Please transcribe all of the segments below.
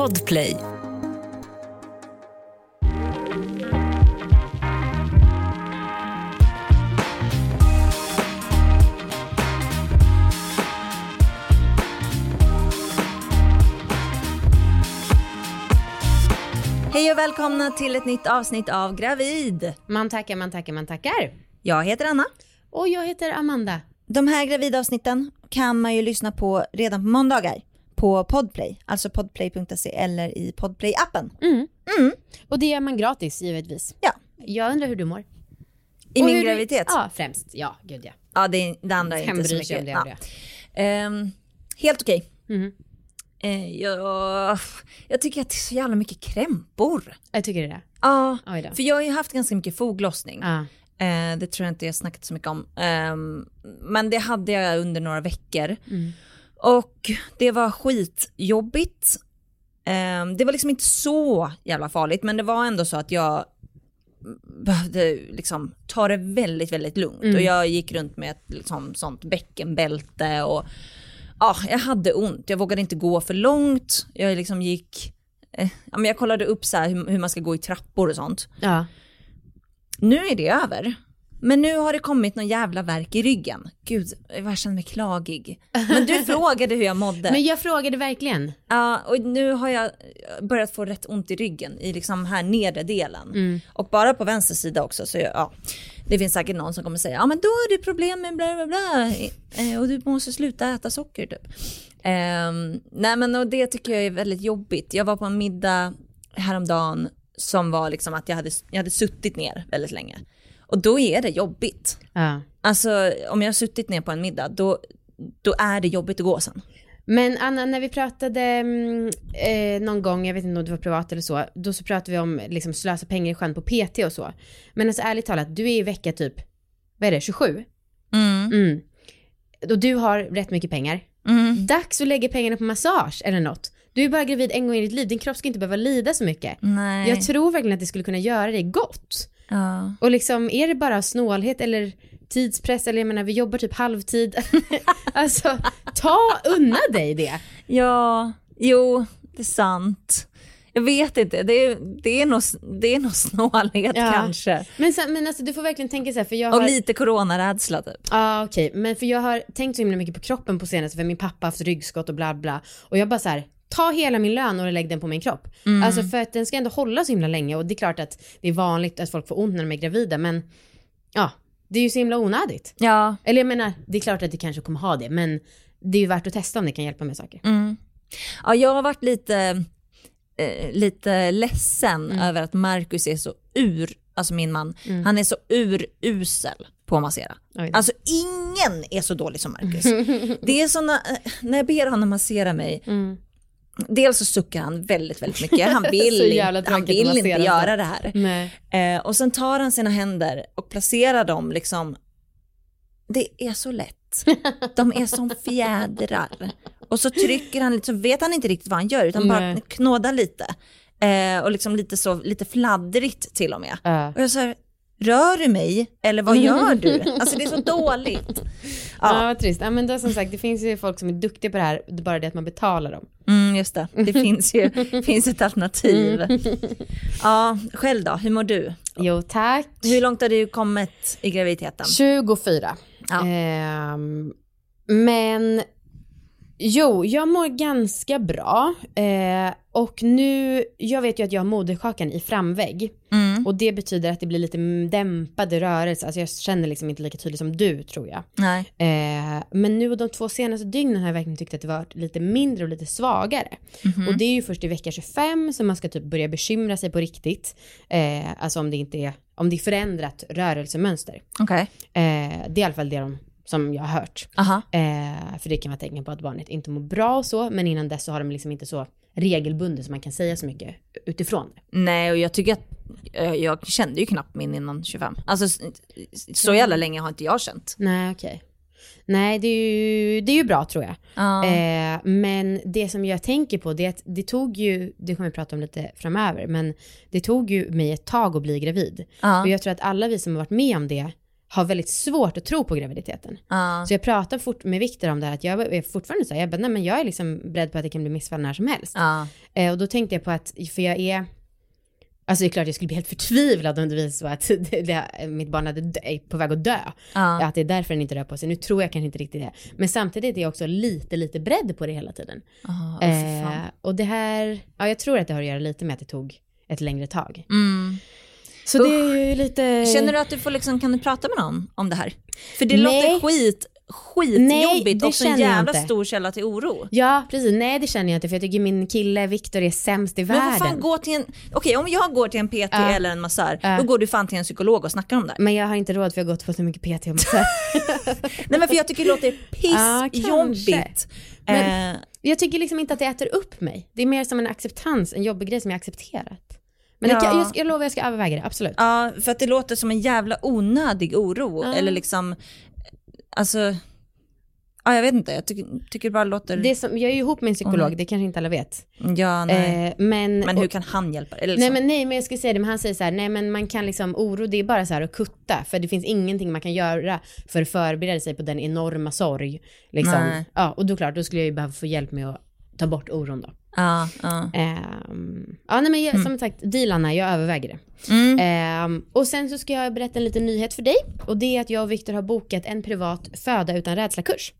Podplay. Hej och välkomna till ett nytt avsnitt av Gravid. Man tackar, man tackar, man tackar. Jag heter Anna. Och jag heter Amanda. De här gravidavsnitten kan man ju lyssna på redan på måndagar på Podplay, alltså podplay.se eller i Podplay-appen. Mm. Och det gör man gratis givetvis. Ja, Jag undrar hur du mår. i Och min hur du- graviditet. Ja, Ja, främst. Ja, gud ja. det, det andra är inte så om mycket. det? Ja. Ja. Ehm, helt okej. Mhm. Eh, jag, jag tycker att det är så jävla mycket krämpor. Jag tycker det. Ja, för jag har ju haft ganska mycket foglossning. Ja. Eh, det tror jag inte jag snackat så mycket om. Ehm, men det hade jag under några veckor. Mm. Och det var skitjobbigt. Ehm, det var liksom inte så jävla farligt, men det var ändå så att jag behövde liksom ta det väldigt, väldigt lugnt. Mm. Och jag gick runt med ett liksom, sånt bäckenbälte och ja, jag hade ont. Jag vågade inte gå för långt. Jag liksom gick, eh, ja, men jag kollade upp så här hur, hur man ska gå i trappor och sånt. ja. Nu är det över. Men nu har det kommit någon jävla verk i ryggen. Gud, jag känner mig klagig. Men du frågade hur jag mådde. Men jag frågade verkligen. Ja, och nu har jag börjat få rätt ont i ryggen, i liksom här nedre delen. Mm. Och bara på vänster sida också, så jag, ja. Det finns säkert någon som kommer säga, ja men då har du problem med bla bla bla, eh, och du måste sluta äta socker typ. Ehm, nej men och det tycker jag är väldigt jobbigt. Jag var på en middag häromdagen som var liksom att jag hade, jag hade suttit ner väldigt länge. Och då är det jobbigt. Ja. Alltså om jag har suttit ner på en middag, då, då är det jobbigt att gå sen. Men Anna, när vi pratade mm, eh, någon gång, jag vet inte om det var privat eller så, då så pratade vi om liksom slösa pengar i sjön på PT och så. Men alltså ärligt talat, du är i vecka typ, vad är det, 27? Mm. Mm. Och du har rätt mycket pengar. Mm. Dags att lägga pengarna på massage eller något. Du är bara gravid en gång i ditt liv, din kropp ska inte behöva lida så mycket. Nej. Jag tror verkligen att det skulle kunna göra dig gott. Ja. Och liksom, är det bara snålhet eller tidspress, eller jag menar vi jobbar typ halvtid. alltså, ta unna dig det. Ja, jo, det är sant. Jag vet inte, det är, det är, nog, det är nog snålhet Ja. kanske. Men, sen, men alltså du får verkligen tänka så här, för jag Och har... lite coronarädsla typ. Ja okej, men för jag har tänkt så himla mycket på kroppen på senaste för min pappa har haft ryggskott och bla bla. Och jag bara så här, ta hela min lön och lägg den på min kropp. Alltså för att den ska ändå hålla så himla länge och det är klart att det är vanligt att folk får ont när de är gravida men ja, det är ju så himla onödigt. Ja. Eller jag menar, det är klart att det kanske kommer ha det men det är ju värt att testa om det kan hjälpa med saker. Mm. Ja, jag har varit lite, eh, lite ledsen över att Marcus är så ur, alltså min man, han är så urusel på att massera. Alltså ingen är så dålig som Marcus. Det är såna, eh, när jag ber honom massera mig, dels så suckar han väldigt, väldigt mycket. Han vill, Så han vill inte göra det här. Eh, och sen tar han sina händer och placerar dem liksom, det är så lätt. De är som fjädrar. Och så trycker han lite, så vet han inte riktigt vad han gör utan bara Nej. knådar lite. Eh, och liksom lite så, lite fladdrigt till och med. Ja. Och jag säger, rör du mig eller vad gör du? Alltså det är så dåligt. Ja, vad trist. Ja, men då som sagt, det finns ju folk som är duktiga på det här, det är bara det att man betalar dem. Mm, just det, det finns ju finns ett alternativ. Ja, själv då, hur mår du? Jo, tack. Hur långt har du kommit i graviditeten? 24. Ja. Ehm, men jo, jag mår ganska bra. Eh, och nu, jag vet ju att jag har moderkakan i framvägg. Mm. Och det betyder att det blir lite dämpade rörelser. Alltså jag känner liksom inte lika tydligt som du tror jag. Nej. Eh, men nu de två senaste dygnen har jag verkligen tyckt att det var lite mindre och lite svagare. Och det är ju först i vecka 25 som man ska typ börja bekymra sig på riktigt. Eh, alltså om det inte är, om det är förändrat rörelsemönster. Okej. Eh, det är i alla fall det de, som jag har hört. Eh, för det kan vara tecken på att barnet inte mår bra och så, men innan dess så har de liksom inte så regelbundet så man kan säga så mycket utifrån. Nej, och jag tycker att eh, jag kände ju knappt min innan 25. Alltså så jävla länge har inte jag känt. Nej, okej. Nej, det är, ju, det är ju bra tror jag. Ja. Eh, men det som jag tänker på det är att det tog ju, det kommer vi prata om lite framöver, men det tog ju mig ett tag att bli gravid. Ja. Och jag tror att alla vi som har varit med om det har väldigt svårt att tro på graviditeten. Ja. Så jag pratar fort med Viktor om det här, att jag är fortfarande så här, jag bara, nej men jag är liksom beredd på att det kan bli missfall när som helst. Ja. Eh, och då tänkte jag på att, för jag är, alltså det är klart jag skulle bli helt förtvivlad om det visade att det, det, mitt barn hade dö, är på väg att dö. Ja. Att det är därför den inte rör på sig. Nu tror jag kanske inte riktigt det. Men samtidigt är jag också lite, lite beredd på det hela tiden. Eh, och det här, ja jag tror att det har att göra lite med att det tog ett längre tag. mm. Så det är ju lite... Känner du att du får liksom, kan du prata med någon om det här? För det Nej. låter skit, skitjobbigt och en jävla stor källa till oro. Ja, precis. Nej, det känner jag inte för jag tycker min kille Viktor är sämst i Men världen. vad fan, gå till en, okej om jag går till en PT Ja. eller en massör, Ja. då går du fan till en psykolog och snackar om det. Men jag har inte råd för jag har gått på så mycket PT och massör. Nej men för jag tycker det låter pissjobbigt. Men- eh, Jag tycker liksom inte att det äter upp mig. Det är mer som en acceptans, en jobbig grej som jag accepterat. Men Ja. kan, jag, jag lovar jag ska överväga det, absolut. ja, för att det låter som en jävla onödig oro. Ja. Eller liksom, alltså, ja jag vet inte, jag tycker, tycker det bara låter, Det som, jag är ju ihop med en psykolog, Mm. det kanske inte alla vet. ja nej. Eh, men, men hur kan han hjälpa dig? Eller Nej liksom. men, nej men jag ska säga det, men han säger så här, nej men man kan liksom, oro det är bara så här att kutta, för det finns ingenting man kan göra för att förbereda sig på den enorma sorg. Liksom. Nej. Ja, och då klart, då skulle jag ju behöva få hjälp med att ta bort oron då. Ja, ja. Ehm, ja nej men jag, som sagt, dealarna, jag överväger det. Mm. Ehm, och sen så ska jag berätta en liten nyhet för dig och det är att jag och Viktor har bokat en privat föda utan rädsla-kurs.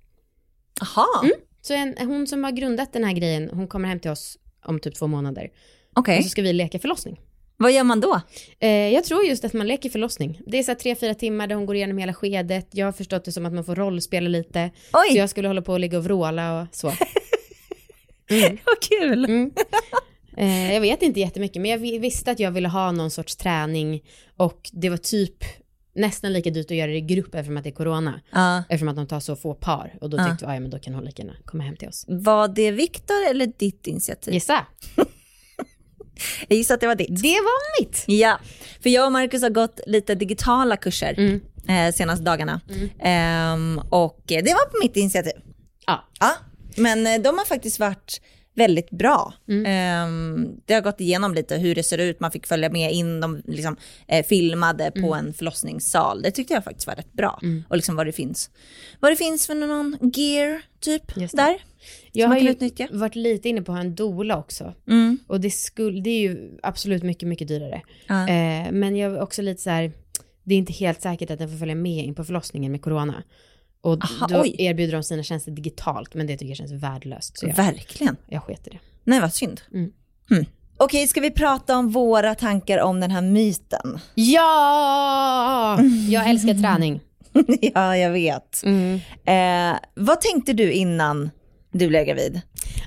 Aha, Mm. Så en, hon som har grundat den här grejen, hon kommer hem till oss om typ två månader. okej. Och så ska vi leka förlossning. Vad gör man då? Eh, jag tror just att man leker förlossning. Det är så tre, fyra timmar där hon går igenom hela skedet. Jag har förstått det som att man får rollspela lite. Så Oj, jag skulle hålla på och ligga och vråla och så. vad kul. Mm. Eh, jag vet inte jättemycket, men jag vi- visste att jag ville ha någon sorts träning och det var typ nästan lika dyrt att göra det i grupp eftersom att det är corona. Ja. Eftersom att de tar så få par och då tyckte vi, "Ah, ja men då kan hon lika gärna komma hem till oss. Var det Viktor eller ditt initiativ? Gissa, Jag gissar att det var ditt. det var mitt! Ja, för jag och Marcus har gått lite digitala kurser Mm. eh, senaste dagarna. Och eh, det var på mitt initiativ. Ja. Ja, men eh, de har faktiskt varit väldigt bra. Mm. Ehm, det har gått igenom lite hur det ser ut, man fick följa med in, de liksom, eh, filmade på en förlossningssal. Det tyckte jag faktiskt var rätt bra. Mm. Och liksom vad det finns. Vad det finns för någon gear typ där. Jag har ju utnyttja. varit lite inne på att ha en doula också. Mm. Och det, skulle, det är ju absolut mycket, mycket dyrare. Eh, men jag är också lite så här, det är inte helt säkert att den får följa med in på förlossningen med corona. Och Aha, då oj. erbjuder de sina tjänster digitalt, men det tycker jag känns värdelöst. Så jag, Verkligen. jag sket det. Nej vad synd. Mm. Hmm. Okej, ska vi prata om våra tankar om den här myten? Ja! Jag älskar träning. ja, jag vet. Mm. Eh, vad tänkte du innan du blev gravid?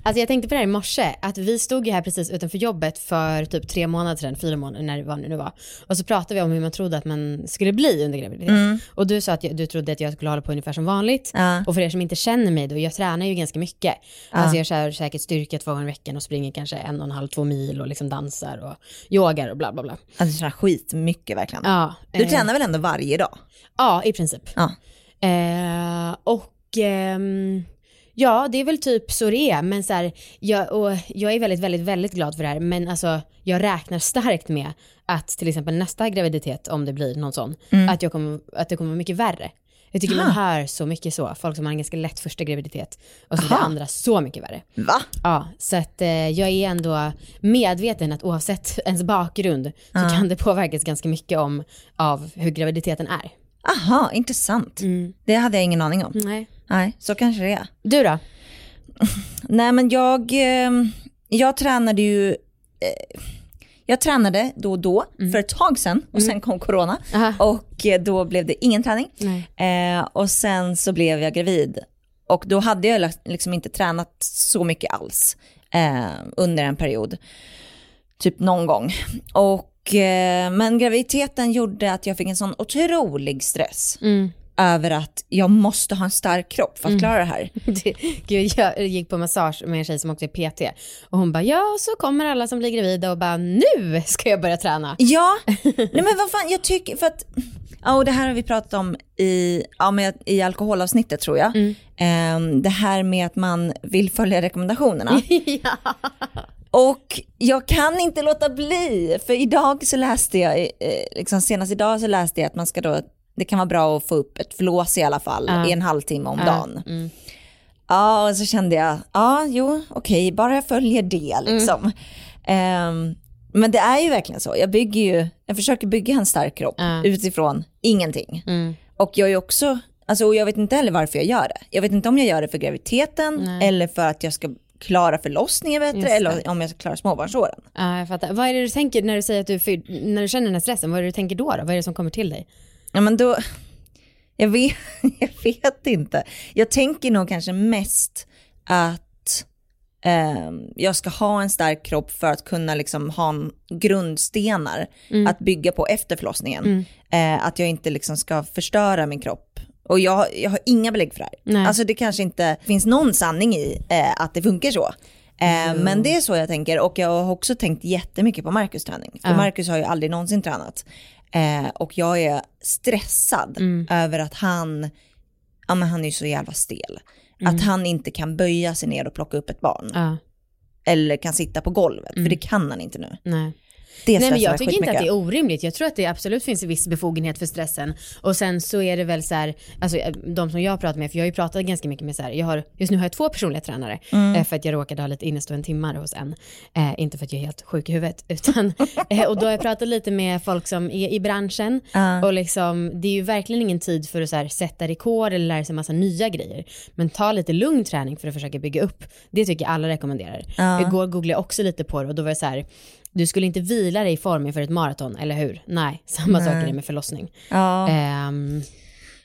Alltså jag tänkte på det här i morse, att vi stod ju här precis utanför jobbet för typ tre månader sedan, fyra månader, när det var nu var. Och så pratade vi om hur man trodde att man skulle bli under graviditet. Och du sa att jag, du trodde att jag skulle hålla på ungefär som vanligt. Ja. Och för er som inte känner mig då, jag tränar ju ganska mycket. Alltså jag kör säkert styrka två gånger i veckan och springer kanske en och en halv, två mil och liksom dansar och yogar och bla bla bla. Alltså tränar skitmycket verkligen. Ja, Du eh, tränar väl ändå varje dag? Ja, i princip. Ja. Eh, och ehm, ja, det är väl typ så det är. Men så här, jag, och jag är väldigt, väldigt, väldigt glad för det här. Men alltså, jag räknar starkt med att till exempel nästa graviditet, om det blir någon sån, att, jag kommer, att det kommer vara mycket värre. Jag tycker man hör så mycket så, folk som har en ganska lätt första graviditet och så Aha. andra så mycket värre. Va? Ja, så att eh, jag är ändå medveten att oavsett ens bakgrund så kan det påverkas ganska mycket om, av hur graviditeten är. Aha, intressant. Det hade jag ingen aning om. Nej. Nej, så kanske det är. Du då? Nej men jag, eh, jag tränade ju, eh, jag tränade då och då för ett tag sedan och sen kom corona Aha. och eh, då blev det ingen träning. Eh, och sen så blev jag gravid och då hade jag liksom inte tränat så mycket alls eh, under en period. Typ någon gång. Och, eh, men graviditeten gjorde att jag fick en sån otrolig stress Mm. Över att jag måste ha en stark kropp för att klara det här. Det, gud, jag gick på massage med en tjej som också är PT och hon bara ja så kommer alla som blir gravida och bara nu ska jag börja träna. Ja, nej men vad fan, jag tycker för att, ja och det här har vi pratat om i, ja, med, i alkoholavsnittet tror jag. Ehm, det här med att man vill följa rekommendationerna. ja. Och jag kan inte låta bli, för idag så läste jag, eh, liksom senast idag så läste jag att man ska då det kan vara bra att få upp ett flås i alla fall i en halvtimme om dagen. mm. Ja, och så kände jag, ja, jo, okej, bara jag följer det liksom. Ehm, men det är ju verkligen så. Jag bygger ju, jag försöker bygga en stark kropp Ja. utifrån ingenting. Mm. Och jag är också, alltså och jag vet inte heller varför jag gör det. Jag vet inte om jag gör det för graviditeten Nej. eller för att jag ska klara förlossningen bättre eller om jag ska klara småbarnsåren. Ja, jag fattar. Vad är det du tänker när du säger att du, när du känner den här stressen, vad är det du tänker då, då? Vad är det som kommer till dig? Ja men då, jag vet, jag vet inte. Jag tänker nog kanske mest att ehm, jag ska ha en stark kropp för att kunna liksom ha en grundstenar att bygga på efter förlossningen. Eh, att jag inte liksom ska förstöra min kropp. Och jag, jag har inga belägg för det här. Nej. Alltså det kanske inte finns någon sanning i eh, att det funkar så. Eh, men det är så jag tänker och jag har också tänkt jättemycket på Marcus träning. För. Marcus har ju aldrig någonsin tränat. Eh, och jag är stressad över att han, ja men han är ju så jävla stel. Att han inte kan böja sig ner och plocka upp ett barn. Ja, Eller kan sitta på golvet, för det kan han inte nu. nej. Det Nej men jag tycker inte att det är orimligt. Jag tror att det absolut finns en viss befogenhet för stressen. Och sen så är det väl så här, alltså de som jag pratar med, för jag har ju pratat ganska mycket med så här, jag har, just nu har jag två personliga tränare. Mm. Eh, för att jag råkade ha lite innestående timmar hos en. Eh, inte för att jag är helt sjuk i huvudet, utan, eh, och då har jag pratat lite med folk som är i branschen. Ja. Och liksom, det är ju verkligen ingen tid för att så här, sätta rekord eller lära sig massa nya grejer. Men ta lite lugn träning för att försöka bygga upp. Det tycker jag alla rekommenderar. Ja. Igår googlade jag också lite på det och då var det så här, du skulle inte vila dig i form inför ett maraton, eller hur? Nej, samma sak är det med förlossning. Ja. Ehm,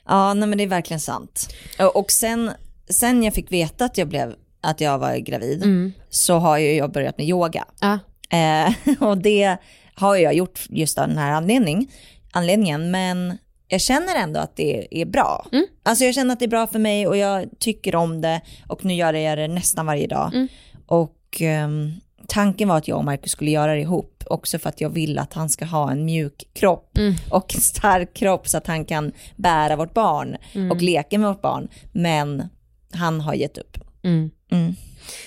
Ja, nej men det är verkligen sant. Och, sen, sen jag fick veta att jag, blev, att jag var gravid mm, så har ju jag börjat med yoga. ja, Eh, och det har jag gjort just av den här anledning, anledningen. Men jag känner ändå att det är bra. Mm. Alltså jag känner att det är bra för mig och jag tycker om det och nu gör jag det nästan varje dag. Mm. Och ehm, tanken var att jag och Marcus skulle göra det ihop också för att jag vill att han ska ha en mjuk kropp Mm. och en stark kropp så att han kan bära vårt barn Mm. och leka med vårt barn. Men han har gett upp. mm. Mm.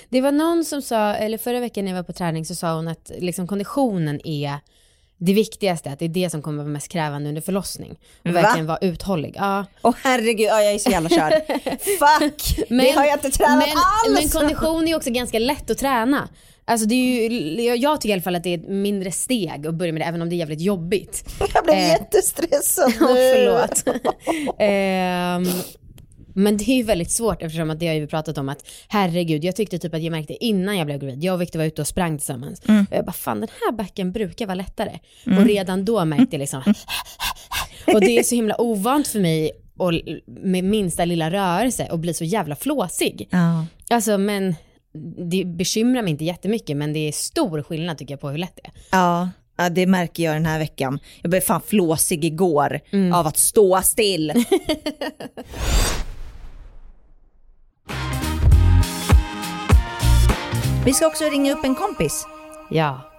Det var någon som sa, eller förra veckan när jag var på träning så sa hon att liksom konditionen är det viktigaste, att det är det som kommer vara mest krävande under förlossning. Och Va? verkligen vara uthållig. Ja. Åh herregud, ja, jag är så jävla körd. Fuck! det har jag inte tränat men, alls! Men kondition är också ganska lätt att träna. Alltså det är ju, jag- tycker i alla fall att det är ett mindre steg att börja med det, även om det är jävligt jobbigt. Jag blev Eh. jättestressad nu. förlåt. Ehm, men det är ju väldigt svårt eftersom att det har ju pratat om att herregud, jag tyckte typ att jag märkte innan jag blev gravid, jag och Victor var ute och sprang tillsammans. Mm. Och jag bara fan den här backen brukar vara lättare. Och redan då märkte jag liksom, och det är så himla ovant för mig och med minsta lilla rörelse och bli så jävla flåsig. Ja. Alltså men det bekymrar mig inte jättemycket men det är stor skillnad tycker jag på hur lätt det är. Ja. ja, det märker jag den här veckan. Jag blev fan flåsig igår Mm. av att stå still. Vi ska också ringa upp en kompis. Ja.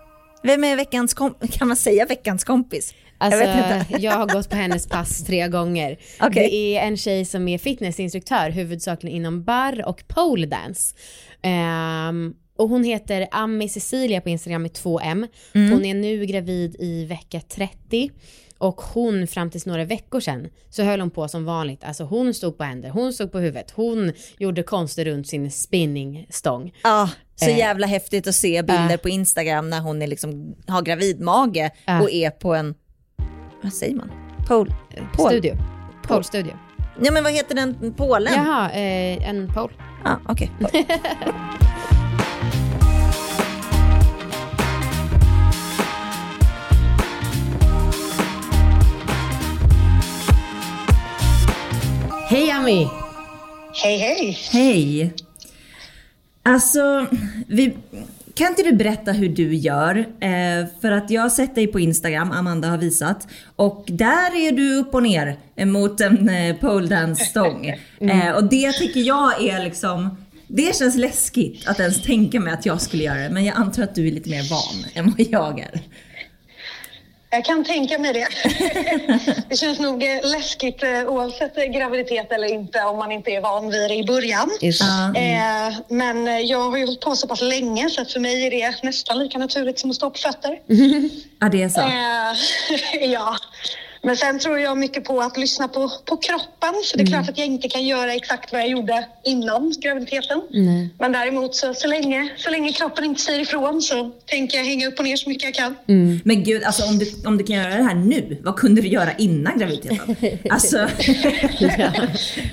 Vem är veckans kompis? Kan man säga veckans kompis? Alltså, jag vet jag, har gått på hennes pass tre gånger. Okej. Det är en tjej som är fitnessinstruktör, huvudsakligen inom barr och pole dance. Ehm, och hon heter Ami Cecilia på Instagram med 2M. Mm. Hon är nu gravid i vecka 30. Och hon fram tills några veckor sedan så höll hon på som vanligt. Alltså hon stod på händer, hon stod på huvudet, hon gjorde konster runt sin spinningstång. Ja, så Eh. jävla häftigt att se bilder Ja. på Instagram när hon är liksom, har gravidmage Ja. och är på en, vad säger man? Pole? Pole. Studio. Pole studio. Ja men vad heter den pålen? Jaha, eh, en pole. Ja, okej. Hej Ami! Hej, hej. Hej. Alltså, vi, kan inte du berätta hur du gör? Eh, för att jag har sett dig på Instagram, Amanda har visat. Och där är du upp och ner mot en eh, pole dance stång. Eh, och det tycker jag är liksom, det känns läskigt att ens tänka mig att jag skulle göra det. Men jag antar att du är lite mer van än vad jag är. Jag kan tänka mig det. Det känns nog eh, läskigt eh, oavsett eh, graviditet eller inte om man inte är van vid det i början. Ja. Eh, Men jag har ju hållit på så pass länge så att för mig är det nästan lika naturligt som att stå på fötter. ja, det är så. Ja, Men sen tror jag mycket på att lyssna på, på kroppen. Så det är klart att jag inte kan göra exakt vad jag gjorde innan graviditeten. Nej. Men däremot så, så, länge, så länge kroppen inte säger ifrån så tänker jag hänga upp och ner så mycket jag kan. Men gud, alltså om du, om du kan göra det här nu, vad kunde du göra innan graviditeten? Alltså,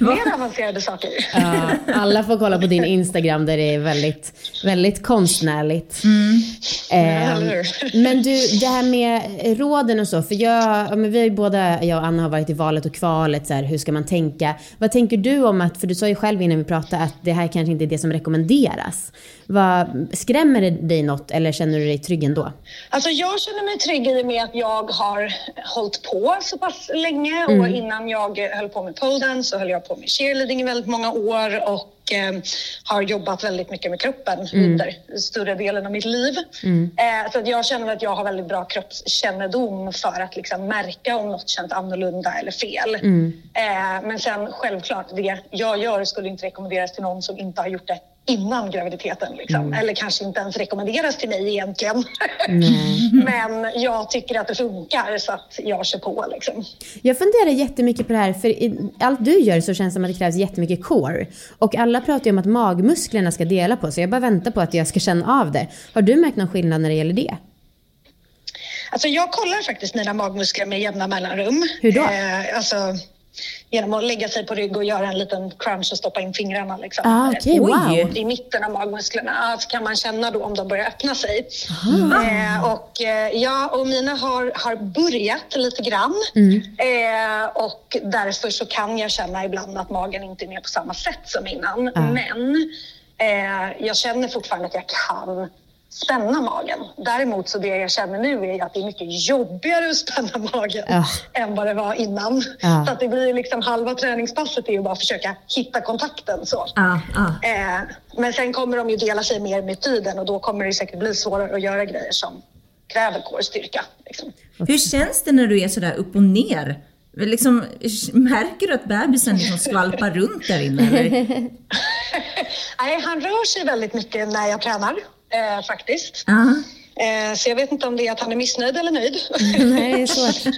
Mer avancerade saker. Ja, alla får kolla på din Instagram där det är väldigt, väldigt konstnärligt. Eh, men du, det här med råden och så, för jag, ja, men vi har ju båda, jag och Anna har varit i valet och kvalet, så här, hur ska man tänka? Vad tänker du om att, för du sa ju själv innan vi pratade att det här kanske inte är det som rekommenderas. Vad, skrämmer det dig något eller känner du dig trygg ändå? Alltså jag känner mig trygg i och med att jag har hållit på så pass länge och innan jag höll på med pole dance så höll jag på med cheerleading i väldigt många år och eh, har jobbat väldigt mycket med kroppen under större delen av mitt liv. Eh, så att jag känner att jag har väldigt bra kroppskännedom för att liksom märka om något känns annorlunda eller fel. Eh, men sen självklart, det jag gör skulle inte rekommenderas till någon som inte har gjort det innan graviditeten. Liksom. Eller kanske inte ens rekommenderas till mig egentligen. Men jag tycker att det funkar så att jag kör på. Liksom. Jag funderar jättemycket på det här, för i allt du gör så känns det som att det krävs jättemycket core. Och alla pratar ju om att magmusklerna ska dela på sig. Jag bara väntar på att jag ska känna av det. Har du märkt någon skillnad när det gäller det? Alltså jag kollar faktiskt mina magmuskler med jämna mellanrum. Hur då? Eh, alltså, genom att lägga sig på rygg och göra en liten crunch och stoppa in fingrarna. Liksom. Ah, Eh, wow. I mitten av magmusklerna ah, så kan man känna då om de börjar öppna sig. Eh, och, eh, ja, och mina har, har börjat lite grann. Eh, och därför så kan jag känna ibland att magen inte är med på samma sätt som innan. Men eh, jag känner fortfarande att jag kan spänna magen. Däremot så det jag känner nu är att det är mycket jobbigare att spänna magen Ja. än vad det var innan. Ja. Så att det blir liksom halva träningspasset är ju bara att försöka hitta kontakten så. ja, ja. Eh, men sen kommer de ju dela sig mer med tiden och då kommer det säkert bli svårare att göra grejer som kräver core-styrka. Liksom. Hur känns det när du är sådär upp och ner? Liksom, märker du att bebisen liksom skvalpar runt där inne? Eller? Nej, han rör sig väldigt mycket när jag tränar eh, faktiskt. Ja. Eh, så jag vet inte om det är att han är missnöjd eller nöjd. Nej.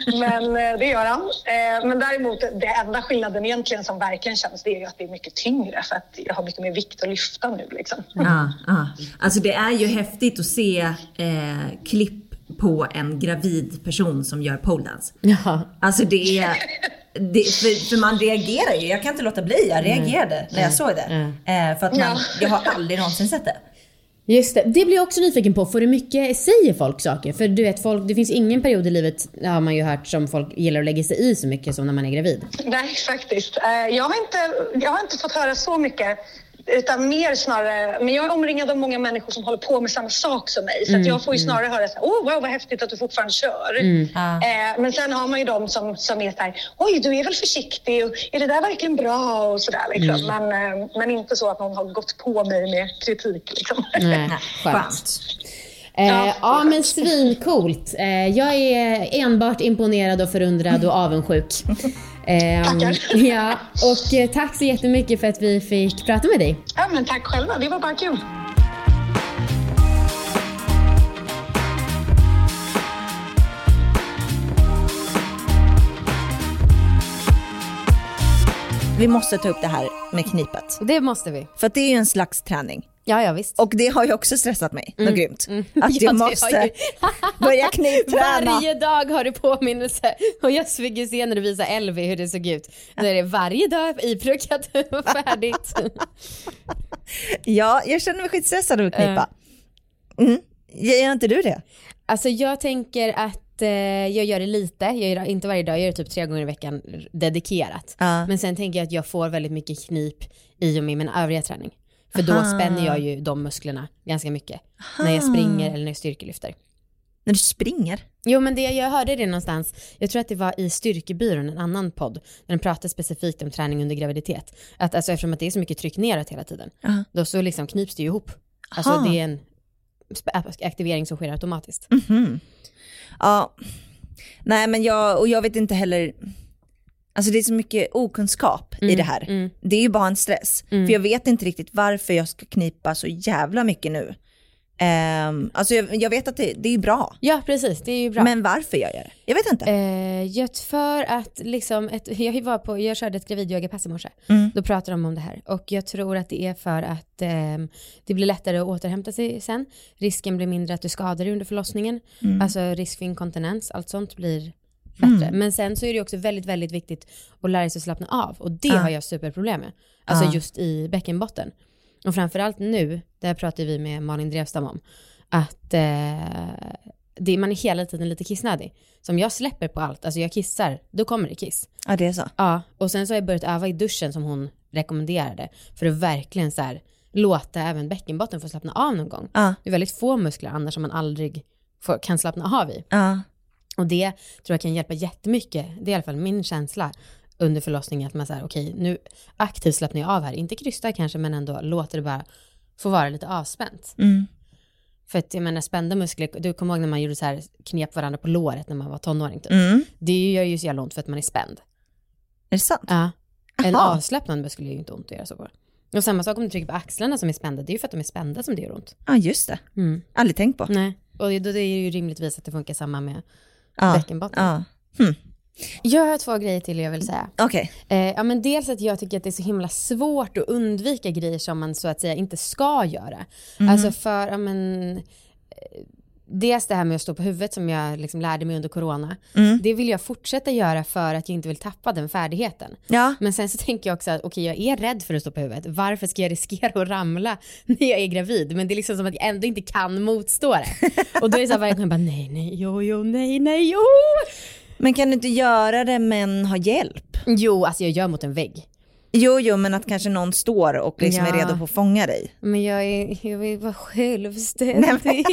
Men eh, det gör han. Eh, men däremot, det enda skillnaden egentligen som verkligen känns, det är ju att det är mycket tyngre för att jag har mycket mer vikt att lyfta nu. Liksom. Ja, ja. Alltså det är ju häftigt att se eh, klipp på en gravid person som gör poledance. Ja. Alltså det är... Det, för, för man reagerar ju, jag kan inte låta bli, jag reagerade när jag såg det. Eh, för att man, Ja. jag har aldrig någonsin sett det. Just det, det blir jag också nyfiken på. Får du mycket, säger folk saker? För du vet, folk, det finns ingen period i livet, har man ju hört, som folk gillar att lägga sig i så mycket som när man är gravid. Nej, faktiskt. Eh, jag, har inte, jag har inte fått höra så mycket. Utan mer snarare, men jag är omringad av många människor som håller på med samma sak som mig. Så att jag får ju snarare höra så här, åh wow vad häftigt att du fortfarande kör. Ja. Eh, men sen har man ju de som, som är så här, oj du är väl försiktig, och, är det där verkligen bra och sådär liksom. Men, eh, men inte så att någon har gått på mig med kritik liksom. Nej, skönt. Eh, Ja. ja men svincoolt. Eh, jag är enbart imponerad och förundrad och avundsjuk. Eh, Tackar. Ja, och eh, tack så jättemycket för att vi fick prata med dig. Ja men tack själva, det var bara kul. Vi måste ta upp det här med knipet. Det måste vi. För att det är ju en slags träning. Ja, ja visst. Och det har ju också stressat mig något grymt. Att Mm. Ja, jag måste börja knipträna. Varje dag har du påminnelse. Och jag fick ju se när du visade Elvi hur det såg ut. Då är det varje dag ipruckat och färdigt. Ja, jag känner mig skitstressad av att knipa. Mm. Gör inte du det? Alltså jag tänker att eh, jag gör det lite, jag gör det inte varje dag, jag gör det typ tre gånger i veckan dedikerat. Ja. Men sen tänker jag att jag får väldigt mycket knip i och med min övriga träning. För då spänner jag ju de musklerna ganska mycket. När jag springer eller när jag styrkelyfter. När du springer? Jo men det, jag hörde det någonstans, jag tror att det var i Styrkebyrån, en annan podd, där de pratade specifikt om träning under graviditet. Att alltså eftersom att det är så mycket tryck neråt hela tiden, Ja. då så liksom knips det ju ihop. Alltså Aha. det är en sp- aktivering som sker automatiskt. Mhm. Ja, nej men jag, och jag vet inte heller, alltså det är så mycket okunskap i det här. mm. Det är ju bara en stress. För jag vet inte riktigt varför jag ska knipa så jävla mycket nu. Ehm, alltså jag, jag vet att det, det är bra. Ja precis, det är ju bra. Men varför gör jag det? Jag vet inte. Just för att liksom, ett, jag, var på, jag körde ett gravidyogapass i morse. Mm. Då pratade de om det här. Och jag tror att det är för att eh, det blir lättare att återhämta sig sen. Risken blir mindre att du skadar dig under förlossningen. Mm. Alltså risk för inkontinens, allt sånt blir bättre. Men sen så är det också väldigt, väldigt viktigt att lära sig att slappna av. Och det Ja. har jag superproblem med. Alltså Ja. just i bäckenbotten. Och framförallt nu, det här pratar vi med Malin Drevstam om, att eh, det, man är hela tiden lite kissnödig. Så om jag släpper på allt, alltså jag kissar, då kommer det kiss. Ja, det är så. Ja, och sen så har jag börjat öva i duschen som hon rekommenderade. För att verkligen så här, låta även bäckenbotten få slappna av någon gång. Ja, Det är väldigt få muskler annars som man aldrig får, kan slappna av i. ja, Och det tror jag kan hjälpa jättemycket. Det är i alla fall min känsla under förlossningen. Att man säger okej, nu aktivt slappnar jag av här. Inte krysta kanske, men ändå låter det bara få vara lite avspänt. mm. För att jag menar spända muskler, du kommer ihåg när man gjorde så här knep varandra på låret när man var tonåring typ. Mm. Det gör ju så jävla ont för att man är spänd. Är det sant? Ja. En Aha. avslappnad muskel gör ju inte ont att göra så på. Och samma sak om du trycker på axlarna som är spända, det är ju för att de är spända som det gör ont. Ja, just det. Mm. Aldrig tänkt på. Nej, och då det är ju rimligtvis att det funkar samma med Ja. bäckenbotten. Ja. Jag har två grejer till jag vill säga. Okej. Eh, ja, men dels att jag tycker att det är så himla svårt att undvika grejer som man så att säga inte ska göra. Alltså för, ja men, eh, dels det här med att stå på huvudet som jag liksom lärde mig under corona. Det vill jag fortsätta göra för att jag inte vill tappa den färdigheten. Ja. Men sen så tänker jag också att okej jag är rädd för att stå på huvudet. Varför ska jag riskera att ramla när jag är gravid? Men det är liksom som att jag ändå inte kan motstå det. Och då är det så här varje gång jag bara nej, nej, jo, jo, nej, nej, jo. Men kan du inte göra det men ha hjälp? Jo, alltså jag gör mot en vägg. Jo, jo, men att kanske någon står och liksom är Ja. redo på att fånga dig. Men jag, är, jag vill vara självständig.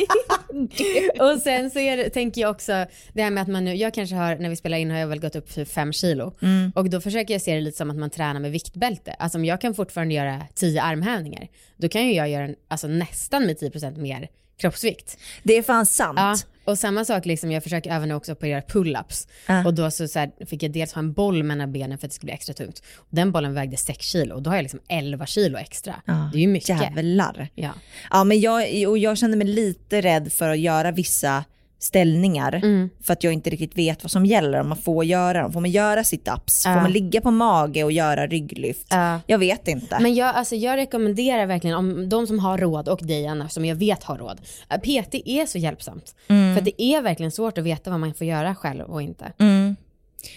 och sen så är tänker jag också, det här med att man nu, jag kanske har, när vi spelar in har jag väl gått upp för fem kilo. Och då försöker jag se det lite som att man tränar med viktbälte. Alltså om jag kan fortfarande göra tio armhävningar, då kan ju jag göra en, alltså nästan med 10% mer kroppsvikt. Det är fan sant. Ja, och samma sak liksom, jag försöker även också på att göra pull-ups. Ja. Och då så, så här, fick jag dels ha en boll mellan benen för att det skulle bli extra tungt. Och den bollen vägde 6 kilo och då har jag liksom 11 kilo extra. Ja, Det är ju mycket. Jävlar. Ja. Ja, men jag, och jag känner mig lite rädd för att göra vissa ställningar Mm. för att jag inte riktigt vet vad som gäller, om man får göra dem. Får man göra sit-ups? Ja. Får man ligga på mage och göra rygglyft? Ja. Jag vet inte. Men jag, alltså jag rekommenderar verkligen om de som har råd och dig Anna som jag vet har råd. äh, PT är så hjälpsamt. För att det är verkligen svårt att veta vad man får göra själv och inte. Mm.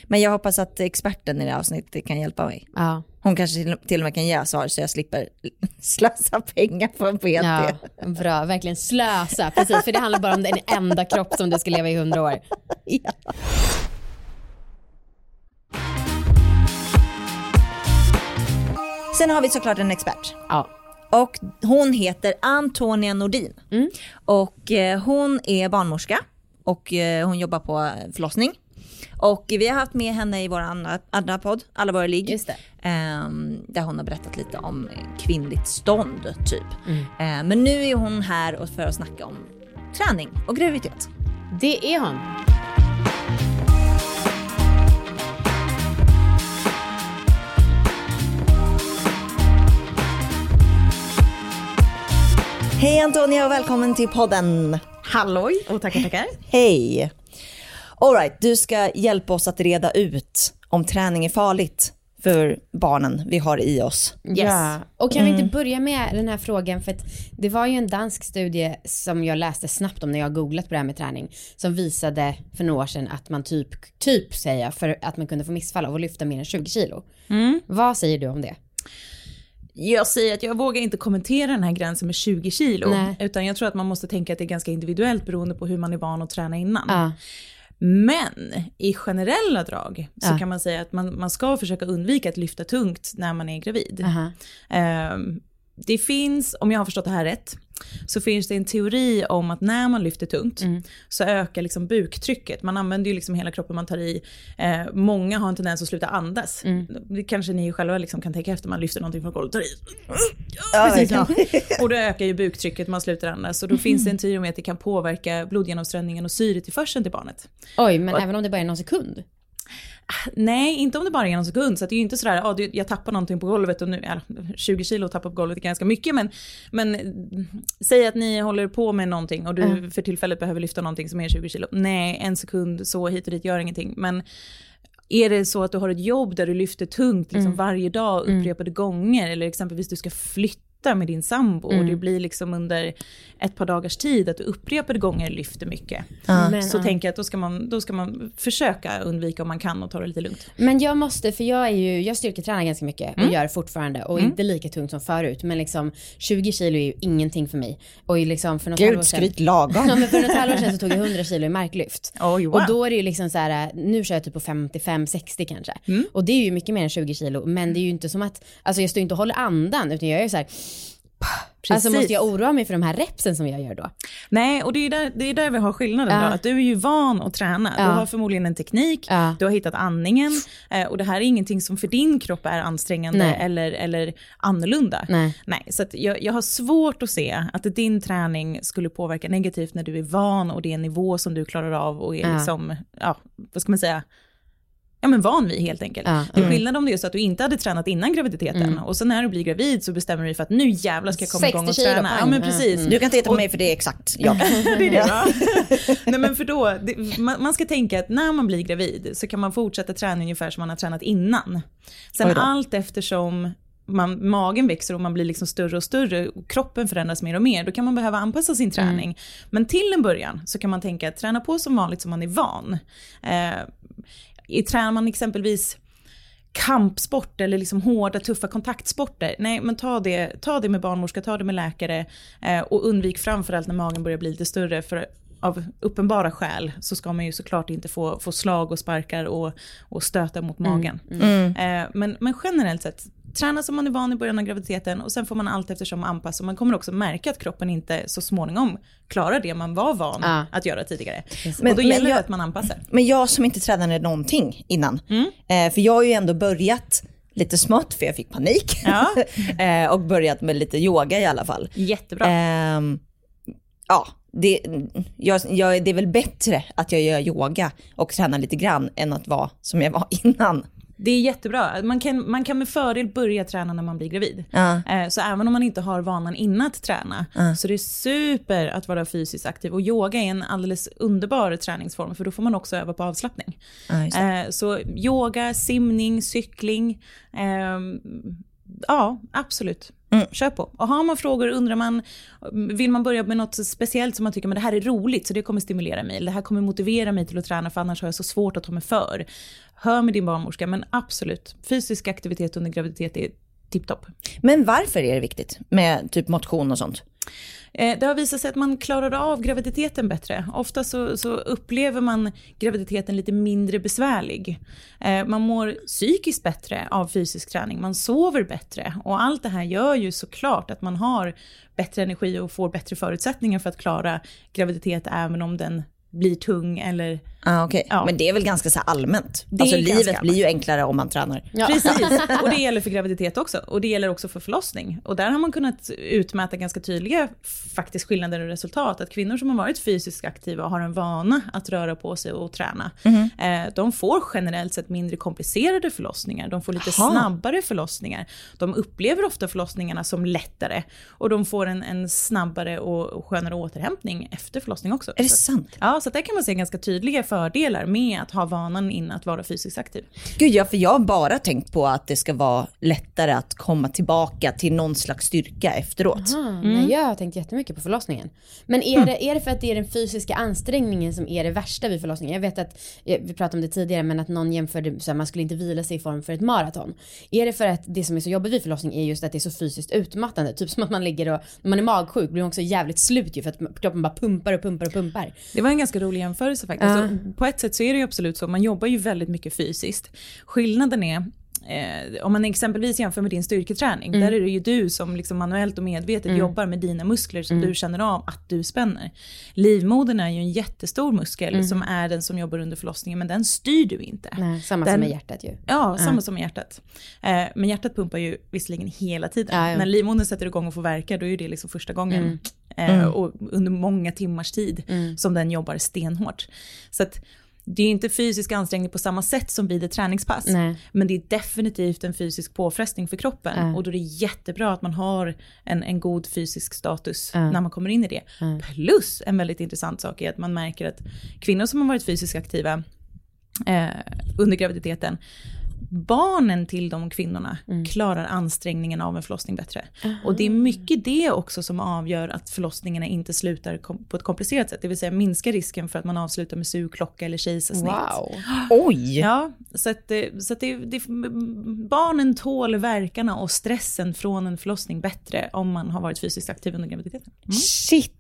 Men jag hoppas att experten i det här avsnittet kan hjälpa mig. Ja, Hon kanske till- och med kan ge svar så jag slipper slösa pengar på en PT. ja, bra. Verkligen slösa. Precis, för det handlar bara om den enda kropp som du ska leva i hundra år. Ja. Sen har vi såklart en expert. Ja. Och hon heter Antonia Nordin. Mm. Och eh, hon är barnmorska och eh, hon jobbar på förlossning. Och vi har haft med henne i vår andra, andra podd, Alla våra ligg. Just det. ehm, där hon har berättat lite om kvinnligt stånd typ. Mm. Eh, men nu är hon här för att snacka om träning och graviditet. Det är hon. Hej Antonia och välkommen till podden. Halloj och tackar tackar. Hej! Alright, du ska hjälpa oss att reda ut om träning är farligt för barnen vi har i oss. Yes. Ja. Och kan vi inte börja med den här frågan för att det var ju en dansk studie som jag läste snabbt om när jag googlat på det här med träning som visade för några år sedan att man typ, typ säger för att man kunde få missfall av att lyfta mer än 20 kilo. Vad säger du om det? Jag säger att jag vågar inte kommentera den här gränsen med 20 kilo. Nej. Utan jag tror att man måste tänka att det är ganska individuellt beroende på hur man är van att träna innan. Ja. Men i generella drag så Ja. kan man säga att man, man ska försöka undvika att lyfta tungt när man är gravid. Aha. Ehm, det finns, om jag har förstått det här rätt, så finns det en teori om att när man lyfter tungt Mm. så ökar liksom buktrycket. Man använder ju liksom hela kroppen man tar i. Eh, många har en tendens att sluta andas. Mm. Det kanske ni själva liksom kan tänka efter, man lyfter någonting från golvet och tar i. Ja, Precis, ja. Och då ökar ju buktrycket, man slutar andas. Och då finns det en teori om att det kan påverka blodgenomströmningen och syretillförseln till barnet. Oj, men även om det bara är någon sekund? Nej, inte om det bara är någon sekund. Så det är ju inte sådär, ah, jag tappar någonting på golvet och nu, ja, 20 kilo att tappa på golvet är ganska mycket. Men, men mm, säg att ni håller på med någonting och du Mm. för tillfället behöver lyfta någonting som är 20 kilo. Nej, en sekund så hit och dit gör ingenting. Men är det så att du har ett jobb där du lyfter tungt liksom Mm. varje dag upprepade gånger eller exempelvis du ska flytta med din sambo och Mm. det blir liksom under ett par dagars tid att du upprepade gånger lyfter mycket. Men, så ja. tänker jag att då ska, man, då ska man försöka undvika om man kan och ta det lite lugnt. Men jag måste, för jag är ju, jag styrketränar ganska mycket och gör fortfarande och inte lika tungt som förut. Men liksom 20 kilo är ju ingenting för mig. Och liksom för något halvår Gud, sedan- skryt lagom. Ja men för något halvår sedan så tog jag 100 kilo i marklyft. Oj, wow. Och då är det ju liksom så här, nu kör jag typ på 55-60 kanske. Mm. Och det är ju mycket mer än 20 kilo. Men det är ju inte som att, alltså jag står inte och håller andan utan jag är ju så här. Alltså Precis. måste jag oroa mig för de här repsen som jag gör då? Nej, och det är där, det är där vi har skillnaden Ja. då. Att du är ju van att träna. Ja. Du har förmodligen en teknik, Ja. du har hittat andningen eh, och det här är ingenting som för din kropp är ansträngande Nej. eller, eller annorlunda. Nej. Nej, så jag, jag har svårt att se att din träning skulle påverka negativt när du är van och det är en nivå som du klarar av och är liksom, ja, vad ska man säga, ja men van vid helt enkelt. Ja. Det är skillnad om det är så att du inte hade tränat innan graviditeten Mm. och sen när du blir gravid så bestämmer du dig för att nu jävlar ska jag komma igång och 60 kilo, träna. Ja men precis. Du kan titta på mig för det är exakt jag. det är det va? Nej men för då, det, man, man ska tänka att när man blir gravid så kan man fortsätta träna ungefär som man har tränat innan. Sen allt eftersom man, magen växer och man blir liksom större och större och kroppen förändras mer och mer, då kan man behöva anpassa sin träning. Men till en början så kan man tänka att träna på som vanligt som man är van. Eh, i- tränar man exempelvis kampsport eller liksom hårda tuffa kontaktsporter. Nej men ta det, ta det med barnmorska, ta det med läkare eh, och undvik framförallt när magen börjar bli lite större för av uppenbara skäl så ska man ju såklart inte få, få slag och sparkar och, och stöta mot magen. Eh, men, men generellt sett, träna som man är van i början av graviditeten och sen får man allt eftersom anpassa. Och man kommer också märka att kroppen inte så småningom klarar det man var van Ja. att göra tidigare. Men- och då gäller jag- det att man anpassar. Men jag som inte tränade någonting innan, eh, för jag har ju ändå börjat lite smått för jag fick panik. Ja. eh, och börjat med lite yoga i alla fall. Jättebra. Ehm, ja, det, jag, jag, det är väl bättre att jag gör yoga och tränar lite grann än att vara som jag var innan. Det är jättebra. Man kan, man kan med fördel börja träna när man blir gravid. Ja. Eh, Så även om man inte har vanan innan att träna, så det är super att vara fysiskt aktiv. Och yoga är en alldeles underbar träningsform, för då får man också öva på avslappning. Ja. Eh, Så yoga, simning, cykling, ehm, ja absolut. Mm. Kör på. Och har man frågor, undrar man, vill man börja med något speciellt som man tycker men det här är roligt så det kommer stimulera mig, det här kommer motivera mig till att träna för annars har jag så svårt att ta mig för. Hör med din barnmorska, men absolut, fysisk aktivitet under graviditet är tipptopp. Men varför är det viktigt med typ motion och sånt? Eh, Det har visat sig att man klarar av graviditeten bättre. Ofta så, så upplever man graviditeten lite mindre besvärlig. Eh, Man mår psykiskt bättre av fysisk träning, man sover bättre. Och allt det här gör ju såklart att man har bättre energi och får bättre förutsättningar för att klara graviditet även om den blir tung eller... Ah, okay. Ja. Men det är väl ganska så allmänt. Det alltså livet allmänt. blir ju enklare om man tränar. Ja. Precis, och det gäller för graviditet också. Och det gäller också för förlossning. Och där har man kunnat utmäta ganska tydliga faktiskt skillnader och resultat. Att kvinnor som har varit fysiskt aktiva och har en vana att röra på sig och träna, eh, de får generellt sett mindre komplicerade förlossningar. De får lite Jaha. snabbare förlossningar. De upplever ofta förlossningarna som lättare. Och de får en, en snabbare och, och skönare återhämtning efter förlossning också. Är det Så att- sant? Ja, så där kan man se ganska tydliga fördelar med att ha vanan innan att vara fysiskt aktiv. Gud, ja, för jag har bara tänkt på att det ska vara lättare att komma tillbaka till någon slags styrka efteråt. Ah, nej, jag har tänkt jättemycket på förlossningen. Men är, det, är det för att det är den fysiska ansträngningen som är det värsta vid förlossningen? Jag vet att, eh, vi pratade om det tidigare, men att någon jämförde så här, man skulle inte vila sig i form för ett maraton. Är det för att det som är så jobbigt vid förlossning är just att det är så fysiskt utmattande? Typ som att man ligger och, när man är magsjuk blir man också jävligt slut ju för att kroppen bara pumpar och pumpar och pumpar. Det var en ganska rolig jämförelse faktiskt. Ja. På ett sätt så är det ju absolut så, man jobbar ju väldigt mycket fysiskt. Skillnaden är, eh, om man exempelvis jämför med din styrketräning, där är det ju du som liksom manuellt och medvetet jobbar med dina muskler som du känner av att du spänner. Livmodern är ju en jättestor muskel som är den som jobbar under förlossningen, men den styr du inte. Nej, samma Den- som med hjärtat ju. Ja, samma som med hjärtat. Eh, men hjärtat pumpar ju visserligen hela tiden. Ja, ja. När livmodern sätter igång och får verka, då är det liksom första gången. Eh, och under många timmars tid som den jobbar stenhårt. Så att det är inte fysisk ansträngning på samma sätt som vid ett träningspass. Nej. Men det är definitivt en fysisk påfrestning för kroppen. Ja. Och då är det jättebra att man har en, en god fysisk status Ja. när man kommer in i det. Ja. Plus en väldigt intressant sak är att man märker att kvinnor som har varit fysiskt aktiva eh, under graviditeten, barnen till de kvinnorna Mm. klarar ansträngningen av en förlossning bättre. Aha. Och det är mycket det också som avgör att förlossningarna inte slutar på ett komplicerat sätt. Det vill säga minska risken för att man avslutar med sugklocka eller kejsarsnitt. Wow. Oj! Ja, så att, det- så att det, det, barnen tål verkarna och stressen från en förlossning bättre om man har varit fysiskt aktiv under graviditeten. Mm. Shit!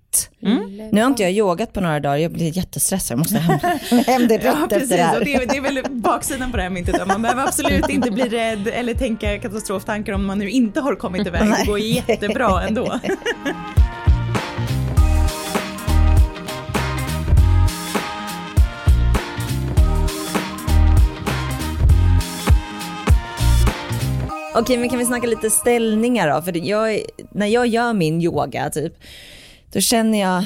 Nu har inte jag yogat på några dagar, jag blir jättestressad, jag måste hem, hem direkt Ja, efter precis. det här. Och det, är, det är väl baksidan på det här myntet. då. Man behöver absolut inte bli rädd eller tänka katastroftankar om man nu inte har kommit iväg. Det går jättebra ändå. Okej, men kan vi snacka lite ställningar då? För jag, är- när jag gör min yoga, typ, då känner jag,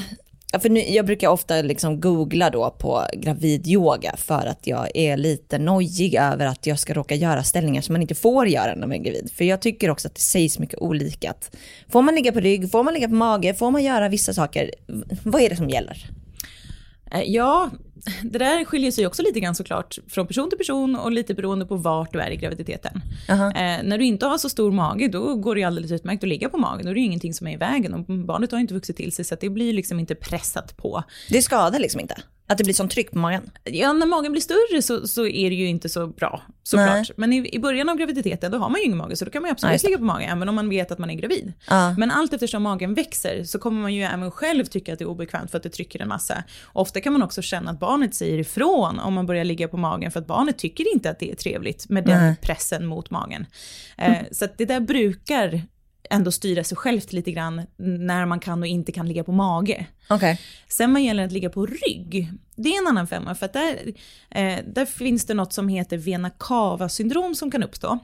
för nu, jag brukar ofta liksom googla då på gravidyoga för att jag är lite nojig över att jag ska råka göra ställningar som man inte får göra när man är gravid. För jag tycker också att det sägs mycket olika. Att får man ligga på rygg, får man ligga på mage, får man göra vissa saker? Vad är det som gäller? Eh, ja, det där skiljer sig också lite grann såklart från person till person och lite beroende på vart du är i graviditeten. Aha. Eh, när du inte har så stor mage, då går det ju alldeles utmärkt att ligga på magen. Då är det ju ingenting som är i vägen och barnet har inte vuxit till sig så det blir liksom inte pressat på. Det skadar liksom inte? Att det blir sån tryck på magen? Ja, när magen blir större så, så är det ju inte så bra såklart. Nej. Men i, i början av graviditeten då har man ju ingen mage så då kan man ju Nej, absolut det. ligga på mage även om man vet att man är gravid. Ja. Men allt eftersom magen växer så kommer man ju även själv tycka att det är obekvämt för att det trycker en massa. Ofta kan man också känna att barnet säger ifrån om man börjar ligga på magen för att barnet tycker inte att det är trevligt med den Nej. pressen mot magen. Eh, så att det där brukar ändå styra sig självt lite grann när man kan och inte kan ligga på mage. Okej. Sen vad gäller att ligga på rygg, det är en annan femma för att där, eh, där finns det något som heter vena cava syndrom som kan uppstå.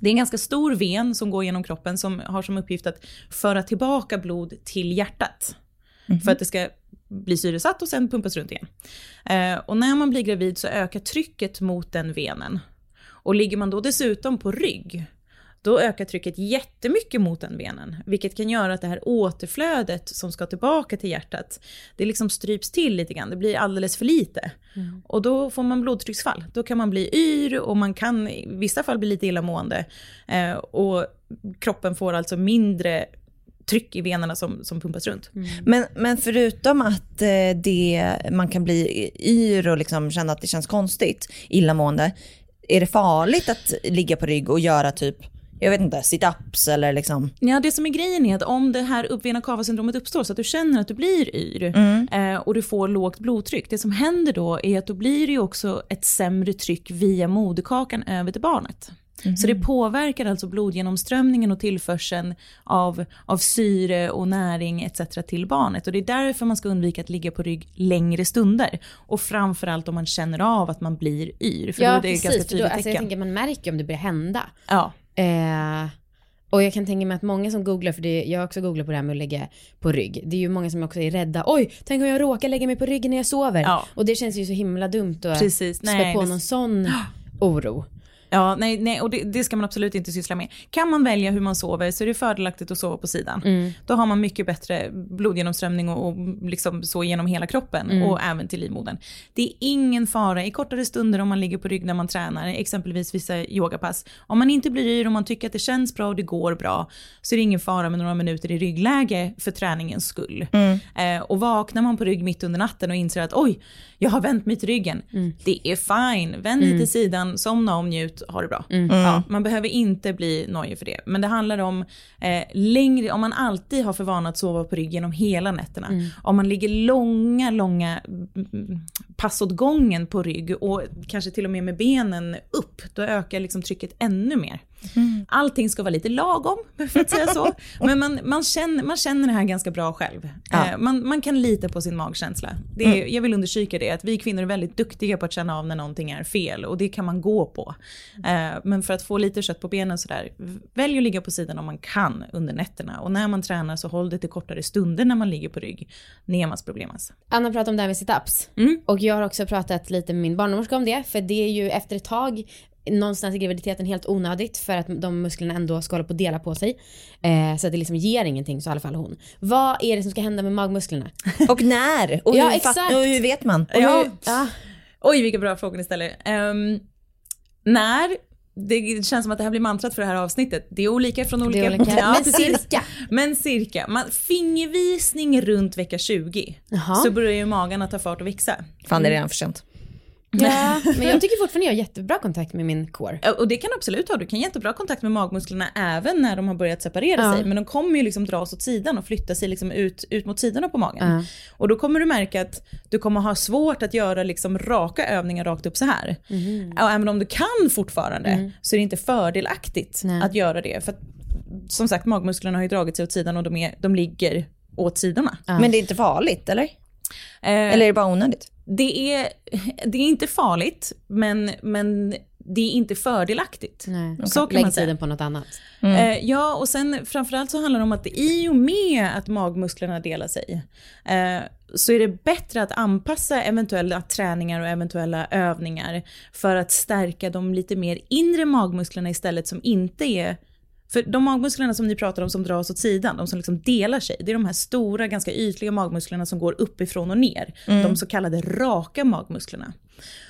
Det är en ganska stor ven som går genom kroppen som har som uppgift att föra tillbaka blod till hjärtat. För att det ska bli syresatt och sen pumpas runt igen. Eh, och när man blir gravid så ökar trycket mot den venen. Och ligger man då dessutom på rygg, då ökar trycket jättemycket mot den venen, vilket kan göra att det här återflödet som ska tillbaka till hjärtat, det liksom stryps till lite grann, det blir alldeles för lite. Och då får man blodtrycksfall, då kan man bli yr och man kan i vissa fall bli lite illamående. Eh, och kroppen får alltså mindre tryck i venerna som, som pumpas runt. Men, men förutom att eh, det, man kan bli yr och liksom känna att det känns konstigt, illamående, är det farligt att ligga på rygg och göra typ, jag vet inte, sit-ups eller liksom? Ja, det som är grejen är att om det här uppvena kava-syndromet uppstår så att du känner att du blir yr eh, och du får lågt blodtryck, det som händer då är att då blir det ju också ett sämre tryck via moderkakan över till barnet. Så det påverkar alltså blodgenomströmningen och tillförseln av, av syre och näring etc. till barnet. Och det är därför man ska undvika att ligga på rygg längre stunder. Och framförallt om man känner av att man blir yr. För då Ja är det ganska precis, då, tydligt alltså, jag tänker man märker om det börjar hända. Ja. Eh, och jag kan tänka mig att många som googlar, för det, jag har också googlat på det här med att lägga på rygg. Det är ju många som också är rädda. Oj, tänk om jag råkar lägga mig på ryggen när jag sover. Ja. Och det känns ju så himla dumt att Precis. spä Nej, på det- någon sån oro. Ja, nej, nej och det, det ska man absolut inte syssla med. Kan man välja hur man sover så är det fördelaktigt att sova på sidan. Mm. Då har man mycket bättre blodgenomströmning och, och liksom så genom hela kroppen Mm. och även till livmodern. Det är ingen fara i kortare stunder om man ligger på rygg när man tränar, exempelvis vissa yogapass. Om man inte blir yr och man tycker att det känns bra och det går bra så är det ingen fara med några minuter i ryggläge för träningens skull. Eh, och vaknar man på rygg mitt under natten och inser att oj, jag har vänt mig till ryggen. Det är fine, vänd dig till sidan, somna om, njut, ha det bra. Ja, man behöver inte bli nojig för det. Men det handlar om eh, längre, om man alltid har för vana att sova på rygg genom hela nätterna. Om man ligger långa, långa mm, pass åt gången på rygg och kanske till och med med benen upp, då ökar liksom trycket ännu mer. Allting ska vara lite lagom, för att säga så. Men man, man, känner, man känner det här ganska bra själv. Eh, man, man kan lita på sin magkänsla. Det är, Jag vill understryka det, att vi kvinnor är väldigt duktiga på att känna av när någonting är fel och det kan man gå på. Eh, men för att få lite kött på benen sådär, välj att ligga på sidan om man kan under nätterna. Och när man tränar så håll det till kortare stunder när man ligger på rygg. Nemas problemas. Anna pratade om det här med situps. Mm. Och jag jag har också pratat lite med min barnmorska om det, för det är ju efter ett tag någonstans i graviditeten helt onödigt för att de musklerna ändå ska hålla på att dela på sig. Eh, så att det liksom ger ingenting, så i alla fall hon. Vad är det som ska hända med magmusklerna? Och när? Och, Ja, hur, exakt. och hur vet man? Ja. Ja. Oj, vilka bra frågor ni ställer. Ehm, när? Det känns som att det här blir mantrat för det här avsnittet. Det är olika från olika... Det är olika. Ja, Men cirka. Men cirka. Man, fingervisning runt vecka 20 Jaha. så börjar ju magen att ta fart och växa. Fan det är redan för sent. Ja, men jag tycker fortfarande jag har jättebra kontakt med min. Ja, Och det kan absolut ha. Du kan ha jättebra kontakt med magmusklerna även när de har börjat separera Ja. sig. Men de kommer ju liksom dras åt sidan och flytta sig liksom ut, ut mot sidorna på magen. Ja. Och då kommer du märka att du kommer ha svårt att göra liksom raka övningar rakt upp så här. Mhm. Och även om du kan fortfarande så är det inte fördelaktigt Mm. Nej. att göra det. För att, som sagt magmusklerna har ju dragit sig åt sidan och de, är, de ligger åt sidorna. Ja. Men det är inte farligt eller? Eh, Eller är det bara onödigt? det, är, det är inte farligt men, men det är inte fördelaktigt. Nej. Så kan Lägg man säga. tiden på något annat. Eh, ja, och sen framförallt så handlar det om att i och med att magmusklerna delar sig eh, så är det bättre att anpassa eventuella träningar och eventuella övningar för att stärka de lite mer inre magmusklerna istället som inte är för de magmusklerna som ni pratar om som dras åt sidan, de som liksom delar sig, det är de här stora, ganska ytliga magmusklerna som går uppifrån och ner. De så kallade raka magmusklerna.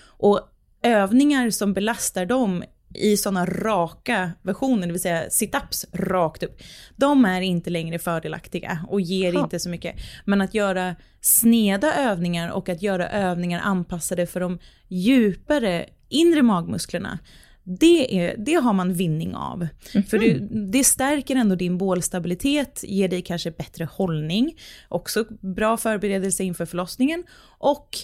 Och övningar som belastar dem i sådana raka versioner, det vill säga sit-ups rakt upp, de är inte längre fördelaktiga och ger inte så mycket. Men att göra sneda övningar och att göra övningar anpassade för de djupare inre magmusklerna, det, är, det har man vinning av. För det, det stärker ändå din bålstabilitet, ger dig kanske bättre hållning, också bra förberedelse inför förlossningen och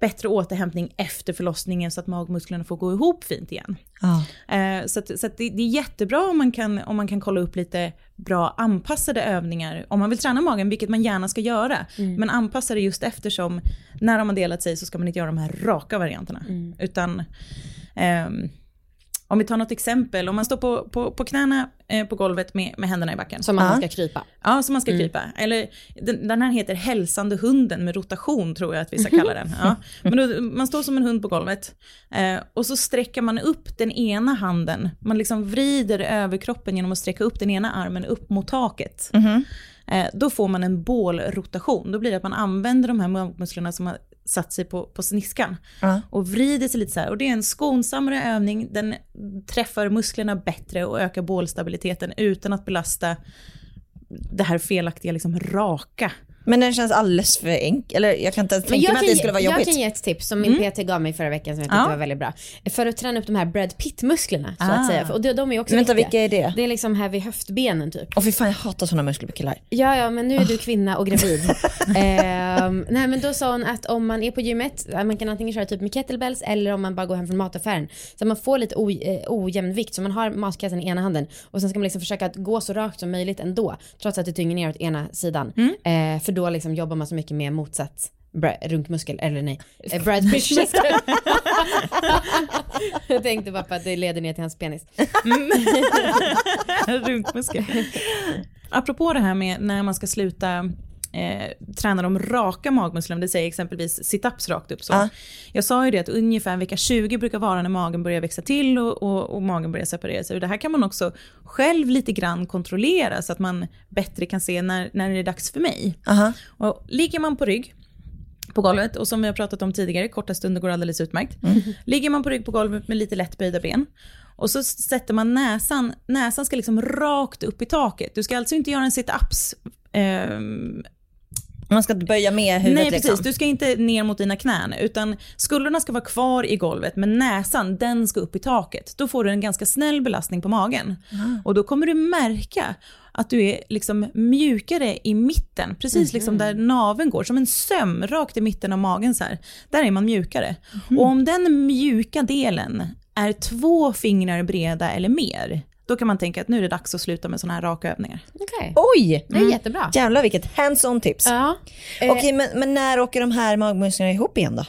bättre återhämtning efter förlossningen så att magmusklerna får gå ihop fint igen. Ja. Eh, så att, så att det, det är jättebra om man, kan, om man kan kolla upp lite bra anpassade övningar om man vill träna magen, vilket man gärna ska göra. Men anpassa det just eftersom när de har delat sig så ska man inte göra de här raka varianterna. Utan ehm, om vi tar något exempel, om man står på, på, på knäna eh, på golvet med, med händerna i backen. Som man Ja. ska krypa. Ja, som man ska krypa. Eller den, den här heter hälsande hunden med rotation tror jag att vi ska kalla den. Ja. Men då, man står som en hund på golvet eh, och så sträcker man upp den ena handen. Man liksom vrider överkroppen genom att sträcka upp den ena armen upp mot taket. Eh, då får man en bålrotation. Då blir det att man använder de här magmusklerna som har satt sig på, på sniskan Ja. och vrider sig lite så här. Och det är en skonsammare övning, den träffar musklerna bättre och ökar bålstabiliteten utan att belasta det här felaktiga liksom raka. Men den känns alldeles för enkel. Eller jag kan inte ens tänka jag mig att det skulle vara jag jobbigt. kan ge ett tips som min PT gav mig förra veckan som jag tyckte Ja. var väldigt bra. För att träna upp de här Brad Pitt-musklerna så Ah. att säga. Och de, de är också Vänta, viktiga. vilka är det? Det är liksom här vid höftbenen typ. Åh fy fan jag hatar sådana muskler på killar. Ja, ja, men nu är du kvinna och gravid. Ehm, nej, men då sa hon att om man är på gymmet, man kan antingen köra typ med kettlebells eller om man bara går hem från mataffären. Så man får lite o, eh, ojämn vikt, så man har matkassen i ena handen och sen ska man liksom försöka att gå så rakt som möjligt ändå, trots att det tynger ner åt ena sidan. Eh, för då liksom jobbar man så mycket med motsatt bra, runkmuskel, eller nej, eh, Brad Pitt. Jag tänkte bara på att det leder ner till hans penis. Runkmuskel. Apropå det här med när man ska sluta eh, träna de raka magmusklerna, det säger exempelvis sit-ups rakt upp. Så. Ja. Jag sa ju det att ungefär vecka 20 brukar vara när magen börjar växa till och, och, och magen börjar separera sig. Och det här kan man också själv lite grann kontrollera så att man bättre kan se när, när det är dags för mig. Aha. Och ligger man på rygg på golvet och som vi har pratat om tidigare, korta stunder går alldeles utmärkt. Ligger man på rygg på golvet med lite lätt böjda ben och så sätter man näsan, näsan ska liksom rakt upp i taket. Du ska alltså inte göra en sit-ups ehm, Man ska inte böja med huvudet Nej precis, liksom. du ska inte ner mot dina knän utan skulderna ska vara kvar i golvet men näsan den ska upp i taket. Då får du en ganska snäll belastning på magen. Och då kommer du märka att du är liksom mjukare i mitten, precis liksom där naveln går, som en söm rakt i mitten av magen så här. Där är man mjukare. Och om den mjuka delen är två fingrar breda eller mer, då kan man tänka att nu är det dags att sluta med sådana här raka övningar. Okej, Oj! det är jättebra. Jävlar vilket hands-on tips. Ja. Okej men, men när åker de här magmusklerna ihop igen då?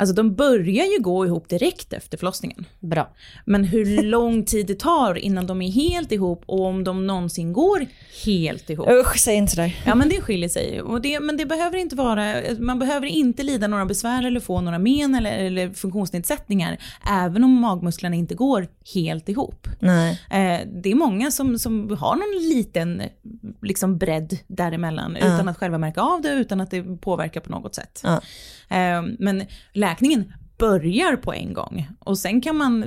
Alltså de börjar ju gå ihop direkt efter förlossningen. Bra. Men hur lång tid det tar innan de är helt ihop och om de någonsin går helt ihop. Usch, säg inte sådär. Ja men det skiljer sig. Och det, men det behöver inte vara, man behöver inte lida några besvär eller få några men eller, eller funktionsnedsättningar. Även om magmusklerna inte går helt ihop. Nej. Eh, det är många som, som har någon liten liksom bredd däremellan utan att själva märka av det, utan att det påverkar på något sätt. Ja. Eh, men läkningen börjar på en gång och sen kan man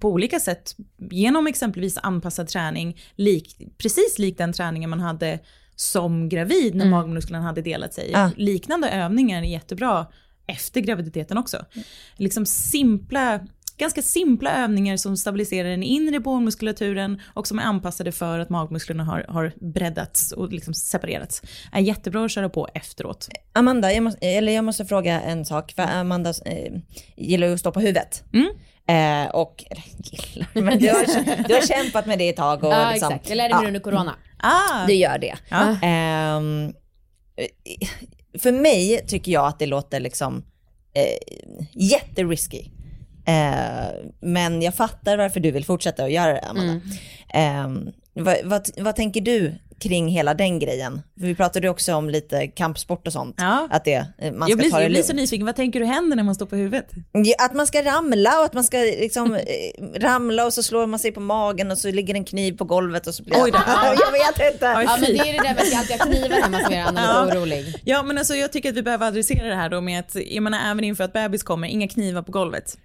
på olika sätt genom exempelvis anpassad träning, lik, precis lik den träningen man hade som gravid när magmusklerna hade delat sig. Ja. Liknande övningar är jättebra efter graviditeten också. Liksom simpla, ganska simpla övningar som stabiliserar den inre bålmuskulaturen och som är anpassade för att magmusklerna har, har breddats och liksom separerats. Är jättebra att köra på efteråt. Amanda, jag måste, eller jag måste fråga en sak. För Amanda eh, gillar ju att stå på huvudet. Mm. Eh, och, eller gillar, men du har, du har kämpat med det ett tag. Och Ja liksom, exakt, jag lärde mig ja, det under corona. Ah, Du gör det. Ja. Ehm, för mig tycker jag att det låter liksom eh, jätterisky. Eh, men jag fattar varför du vill fortsätta att göra det, Amanda. Ehm, vad, vad, vad tänker du kring hela den grejen? För vi pratade ju också om lite kampsport och sånt. Ja. Att det, eh, man ska jag blir, ta det jag blir så nyfiken, vad tänker du händer när man står på huvudet? Ja, Att man ska ramla och att man ska liksom eh, ramla och så slår man sig på magen och så ligger en kniv på golvet och så blir Oj då. jag vet inte. Ja men det är det där med att jag alltid har knivar hemma som gör Anna lite orolig. Ja men alltså jag tycker att vi behöver adressera det här då med att, jag menar även inför att bebis kommer, inga knivar på golvet.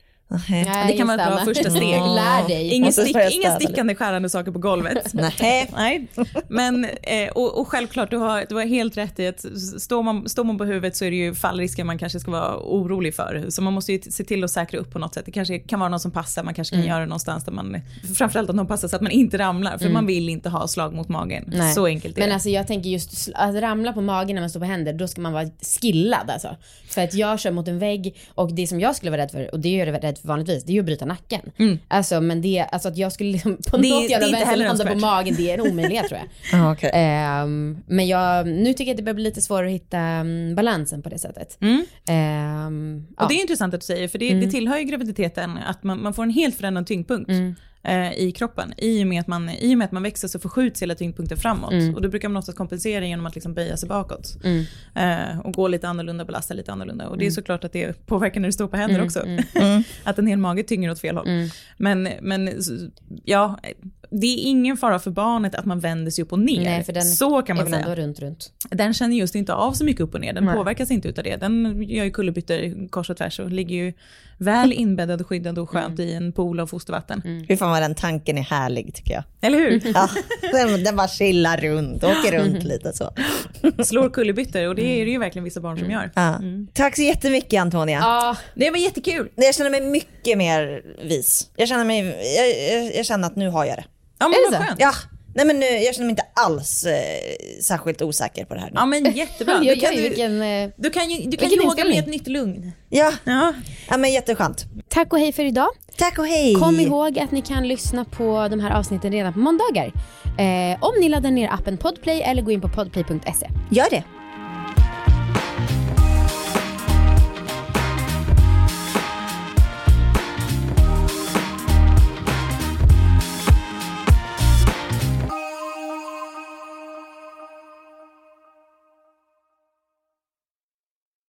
Nej. Det kan vara ett bra första steg. Lär dig. Ingen Måste stick, inga stickande skärande saker på golvet. Nej. Nej, men eh, och, och självklart du har, du har helt rätt i att står man, står man på huvudet så är det ju fallrisker man kanske ska vara orolig för. Så man måste ju se till att säkra upp på något sätt. Det kanske kan vara någon som passar, man kanske kan göra det någonstans där man, framförallt att någon passar så att man inte ramlar, för man vill inte ha slag mot magen. Nej. Så enkelt är Men det. alltså jag tänker just att ramla på magen när man står på händer, då ska man vara skillad alltså. För att jag kör mot en vägg och det som jag skulle vara rädd för, och det är jag rädd för vanligtvis, det är ju att bryta nacken. Alltså men det, alltså att jag skulle liksom på Det- något jävla vänster landa på magen, det är en omöjlighet tror jag. Ja, okej. Ehm, men jag, nu tycker jag att det börjar bli lite svårare att hitta mm, balansen på det sättet. Mm. Ehm, Och ja. det är intressant att du säger, för det, det tillhör ju graviditeten att man, man får en helt förändrad tyngdpunkt eh, i kroppen. I och, med att man, I och med att man växer så förskjuts hela tyngdpunkten framåt. Och då brukar man oftast kompensera genom att liksom böja sig bakåt. Eh, och gå lite annorlunda, belasta lite annorlunda. Och det är såklart att det påverkar när du står på händer också. att en hel mage tynger åt fel håll. Men, men ja, det är ingen fara för barnet att man vänder sig upp och ner. Nej, för den så kan man säga. runt runt. Den känner just inte av så mycket upp och ner, den påverkas inte utav det. Den gör ju kullerbyttor kors och tvärs och ligger ju väl inbäddad och skyddad och skönt i en pool av fostervatten. Fy fan vad den tanken är härlig tycker jag. Eller hur? Ja, den, den bara chillar runt, åker runt lite så. Slår kullerbyttor och det är det ju verkligen vissa barn som gör. Ja. Tack så jättemycket Antonia. Ja, Det var jättekul. Jag känner mig mycket mer vis. Jag känner, mig, jag, jag, jag känner att nu har jag det. Ja men Är det vad så? skönt. Ja, nej men nu, jag känner mig inte alls eh, särskilt osäker på det här nu. Ja men jättebra. oj, Du kan, du, eh, du kan ju du kan yoga med ett nytt lugn. Ja, Ja. ja men jätteskönt. Tack och hej för idag. Tack och hej. Kom ihåg att ni kan lyssna på de här avsnitten redan på måndagar. Eh, om ni laddar ner appen Podplay eller går in på podplay.se. Gör det.